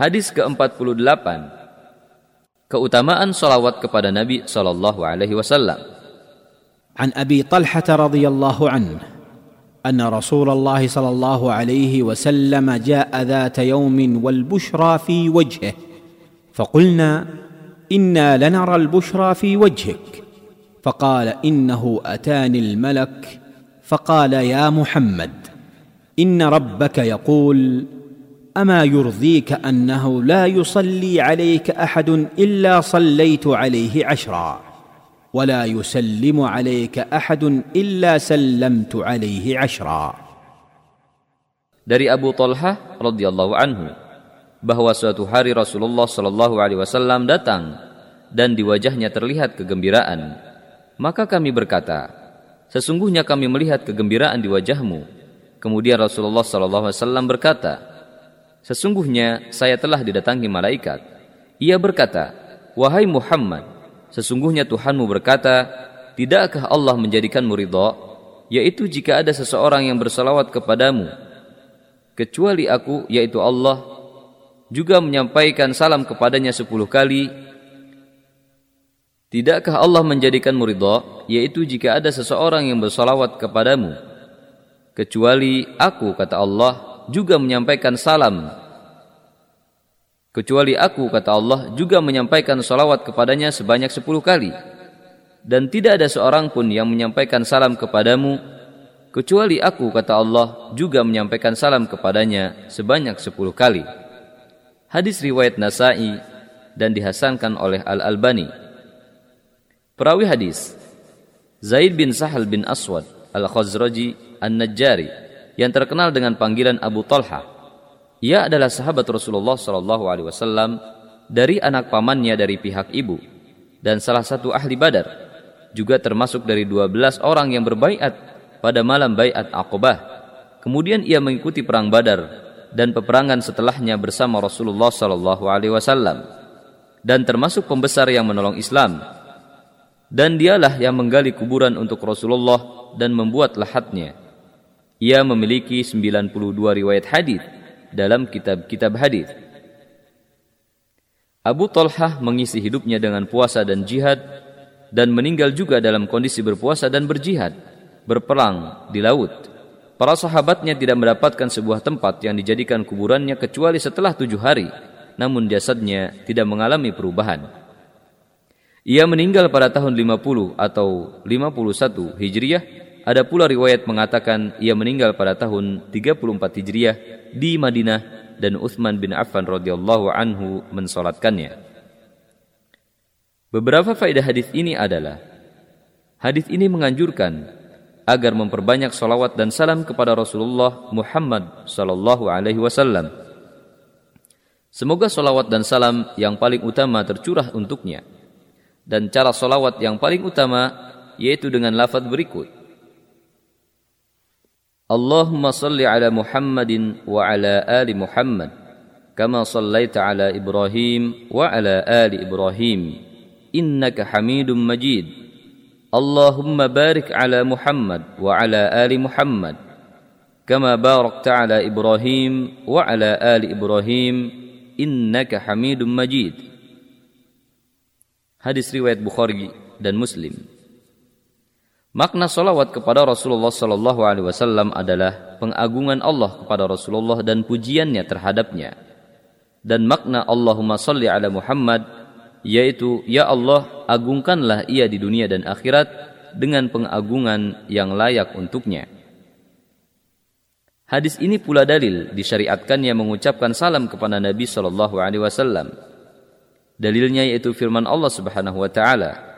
Hadis ke-48. Keutamaan salawat kepada Nabi sallallahu alaihi wasallam. ابي طلحه رضي الله عنه ان رسول الله صلى الله عليه وسلم جاء ذات يوم والبشرى في وجهه فقلنا أنا لنرى البشرى في وجهك فقال انه اتاني الملك فقال يا محمد ان ربك يقول اما يرضيك انه لا يصلي عليك احد الا صليت عليه عشرا ولا يسلم عليك احد الا سلمت عليه عشرا dari Abu Talhah radhiyallahu anhu bahwa suatu hari Rasulullah shallallahu alaihi wasallam datang dan di wajahnya terlihat kegembiraan maka kami berkata sesungguhnya kami melihat kegembiraan di wajahmu kemudian Rasulullah shallallahu alaihi wasallam berkata sesungguhnya saya telah didatangi malaikat ia berkata wahai Muhammad Sesungguhnya Tuhanmu berkata, Tidakkah Allah menjadikanmu ridha? Yaitu jika ada seseorang yang bersalawat kepadamu, kecuali aku, yaitu Allah, juga menyampaikan salam kepadanya sepuluh kali, Tidakkah Allah menjadikanmu ridha? Yaitu jika ada seseorang yang bersalawat kepadamu, kecuali aku, kata Allah, juga menyampaikan salam Kecuali aku, kata Allah, juga menyampaikan salawat kepadanya sebanyak sepuluh kali. Dan tidak ada seorang pun yang menyampaikan salam kepadamu, kecuali aku, kata Allah, juga menyampaikan salam kepadanya sebanyak sepuluh kali. Hadis riwayat Nasai dan dihasankan oleh Al-Albani. Perawi hadis, Zaid bin Sahal bin Aswad Al-Khazraji An-Najjari yang terkenal dengan panggilan Abu Talha ia adalah sahabat Rasulullah Shallallahu Alaihi Wasallam dari anak pamannya dari pihak ibu dan salah satu ahli Badar juga termasuk dari 12 orang yang berbaiat pada malam baiat Aqobah. Kemudian ia mengikuti perang Badar dan peperangan setelahnya bersama Rasulullah Shallallahu Alaihi Wasallam dan termasuk pembesar yang menolong Islam. Dan dialah yang menggali kuburan untuk Rasulullah dan membuat lahatnya. Ia memiliki 92 riwayat hadis dalam kitab-kitab hadis. Abu Talhah mengisi hidupnya dengan puasa dan jihad dan meninggal juga dalam kondisi berpuasa dan berjihad, berperang di laut. Para sahabatnya tidak mendapatkan sebuah tempat yang dijadikan kuburannya kecuali setelah tujuh hari, namun jasadnya tidak mengalami perubahan. Ia meninggal pada tahun 50 atau 51 Hijriah ada pula riwayat mengatakan ia meninggal pada tahun 34 Hijriah di Madinah dan Uthman bin Affan radhiyallahu anhu mensolatkannya. Beberapa faedah hadis ini adalah hadis ini menganjurkan agar memperbanyak salawat dan salam kepada Rasulullah Muhammad sallallahu alaihi wasallam. Semoga salawat dan salam yang paling utama tercurah untuknya. Dan cara salawat yang paling utama yaitu dengan lafaz berikut. اللهم صل على محمد وعلى آل محمد كما صليت على إبراهيم وعلى آل إبراهيم. إنك حميد مجيد. اللهم بارك على محمد وعلى آل محمد كما باركت على إبراهيم وعلى آل إبراهيم. إنك حميد مجيد. Hadis riwayat Bukhari dan Muslim. Makna salawat kepada Rasulullah Sallallahu Alaihi Wasallam adalah pengagungan Allah kepada Rasulullah dan pujiannya terhadapnya. Dan makna Allahumma salli ala Muhammad yaitu ya Allah agungkanlah ia di dunia dan akhirat dengan pengagungan yang layak untuknya. Hadis ini pula dalil disyariatkannya mengucapkan salam kepada Nabi Sallallahu Alaihi Wasallam. Dalilnya yaitu firman Allah Subhanahu Wa Taala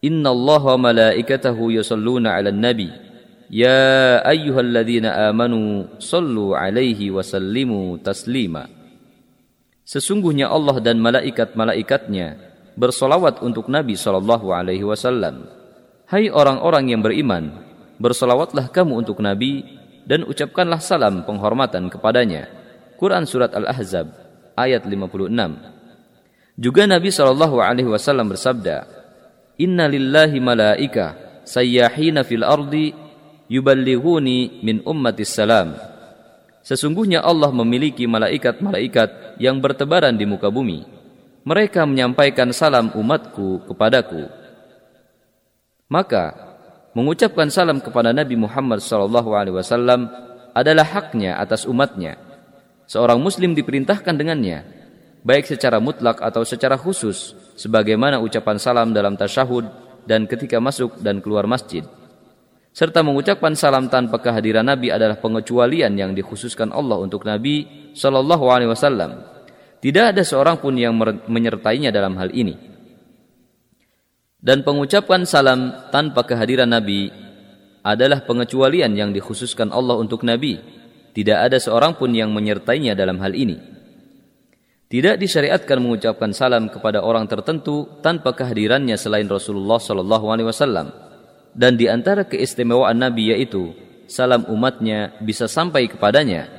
Inna Allah wa malaikatahu yusalluna ala nabi Ya ayyuhalladzina amanu sallu alaihi wa sallimu taslima Sesungguhnya Allah dan malaikat-malaikatnya bersolawat untuk Nabi Shallallahu Alaihi Wasallam. Hai orang-orang yang beriman, bersolawatlah kamu untuk Nabi dan ucapkanlah salam penghormatan kepadanya. Quran Surat Al-Ahzab ayat 56 Juga Nabi Shallallahu Alaihi Wasallam bersabda, Inna lillahi malaika sayyahina fil ardi yuballighuni min ummatis salam. Sesungguhnya Allah memiliki malaikat-malaikat yang bertebaran di muka bumi. Mereka menyampaikan salam umatku kepadaku. Maka mengucapkan salam kepada Nabi Muhammad SAW adalah haknya atas umatnya. Seorang Muslim diperintahkan dengannya, baik secara mutlak atau secara khusus, sebagaimana ucapan salam dalam tasyahud dan ketika masuk dan keluar masjid. Serta mengucapkan salam tanpa kehadiran Nabi adalah pengecualian yang dikhususkan Allah untuk Nabi Shallallahu Alaihi Wasallam. Tidak ada seorang pun yang menyertainya dalam hal ini. Dan pengucapan salam tanpa kehadiran Nabi adalah pengecualian yang dikhususkan Allah untuk Nabi. Tidak ada seorang pun yang menyertainya dalam hal ini. Tidak disyariatkan mengucapkan salam kepada orang tertentu tanpa kehadirannya selain Rasulullah Shallallahu Alaihi Wasallam. Dan di antara keistimewaan Nabi yaitu salam umatnya bisa sampai kepadanya.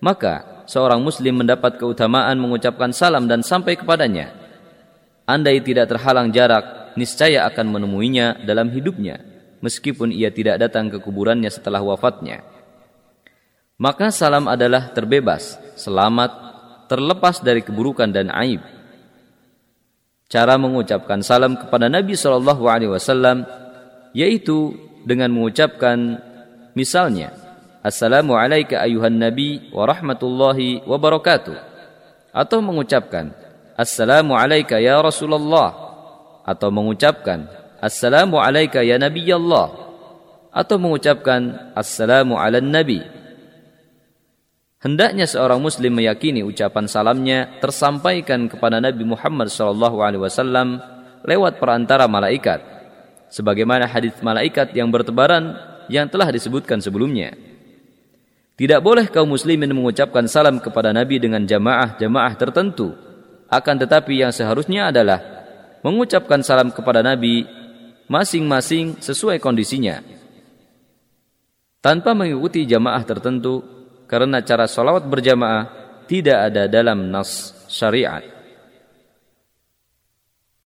Maka seorang Muslim mendapat keutamaan mengucapkan salam dan sampai kepadanya. Andai tidak terhalang jarak, niscaya akan menemuinya dalam hidupnya, meskipun ia tidak datang ke kuburannya setelah wafatnya. Maka salam adalah terbebas, selamat, terlepas dari keburukan dan aib. Cara mengucapkan salam kepada Nabi Wasallam yaitu dengan mengucapkan misalnya Assalamu alayka ayuhan nabi wa rahmatullahi wa barakatuh atau mengucapkan Assalamu alayka ya Rasulullah atau mengucapkan Assalamu alayka ya Nabi Allah atau mengucapkan Assalamu ala Nabi. Hendaknya seorang muslim meyakini ucapan salamnya tersampaikan kepada Nabi Muhammad SAW lewat perantara malaikat sebagaimana hadis malaikat yang bertebaran yang telah disebutkan sebelumnya. Tidak boleh kaum muslimin mengucapkan salam kepada Nabi dengan jamaah-jamaah tertentu. Akan tetapi yang seharusnya adalah mengucapkan salam kepada Nabi masing-masing sesuai kondisinya. Tanpa mengikuti jamaah tertentu karena cara salawat berjamaah tidak ada dalam nas syariat.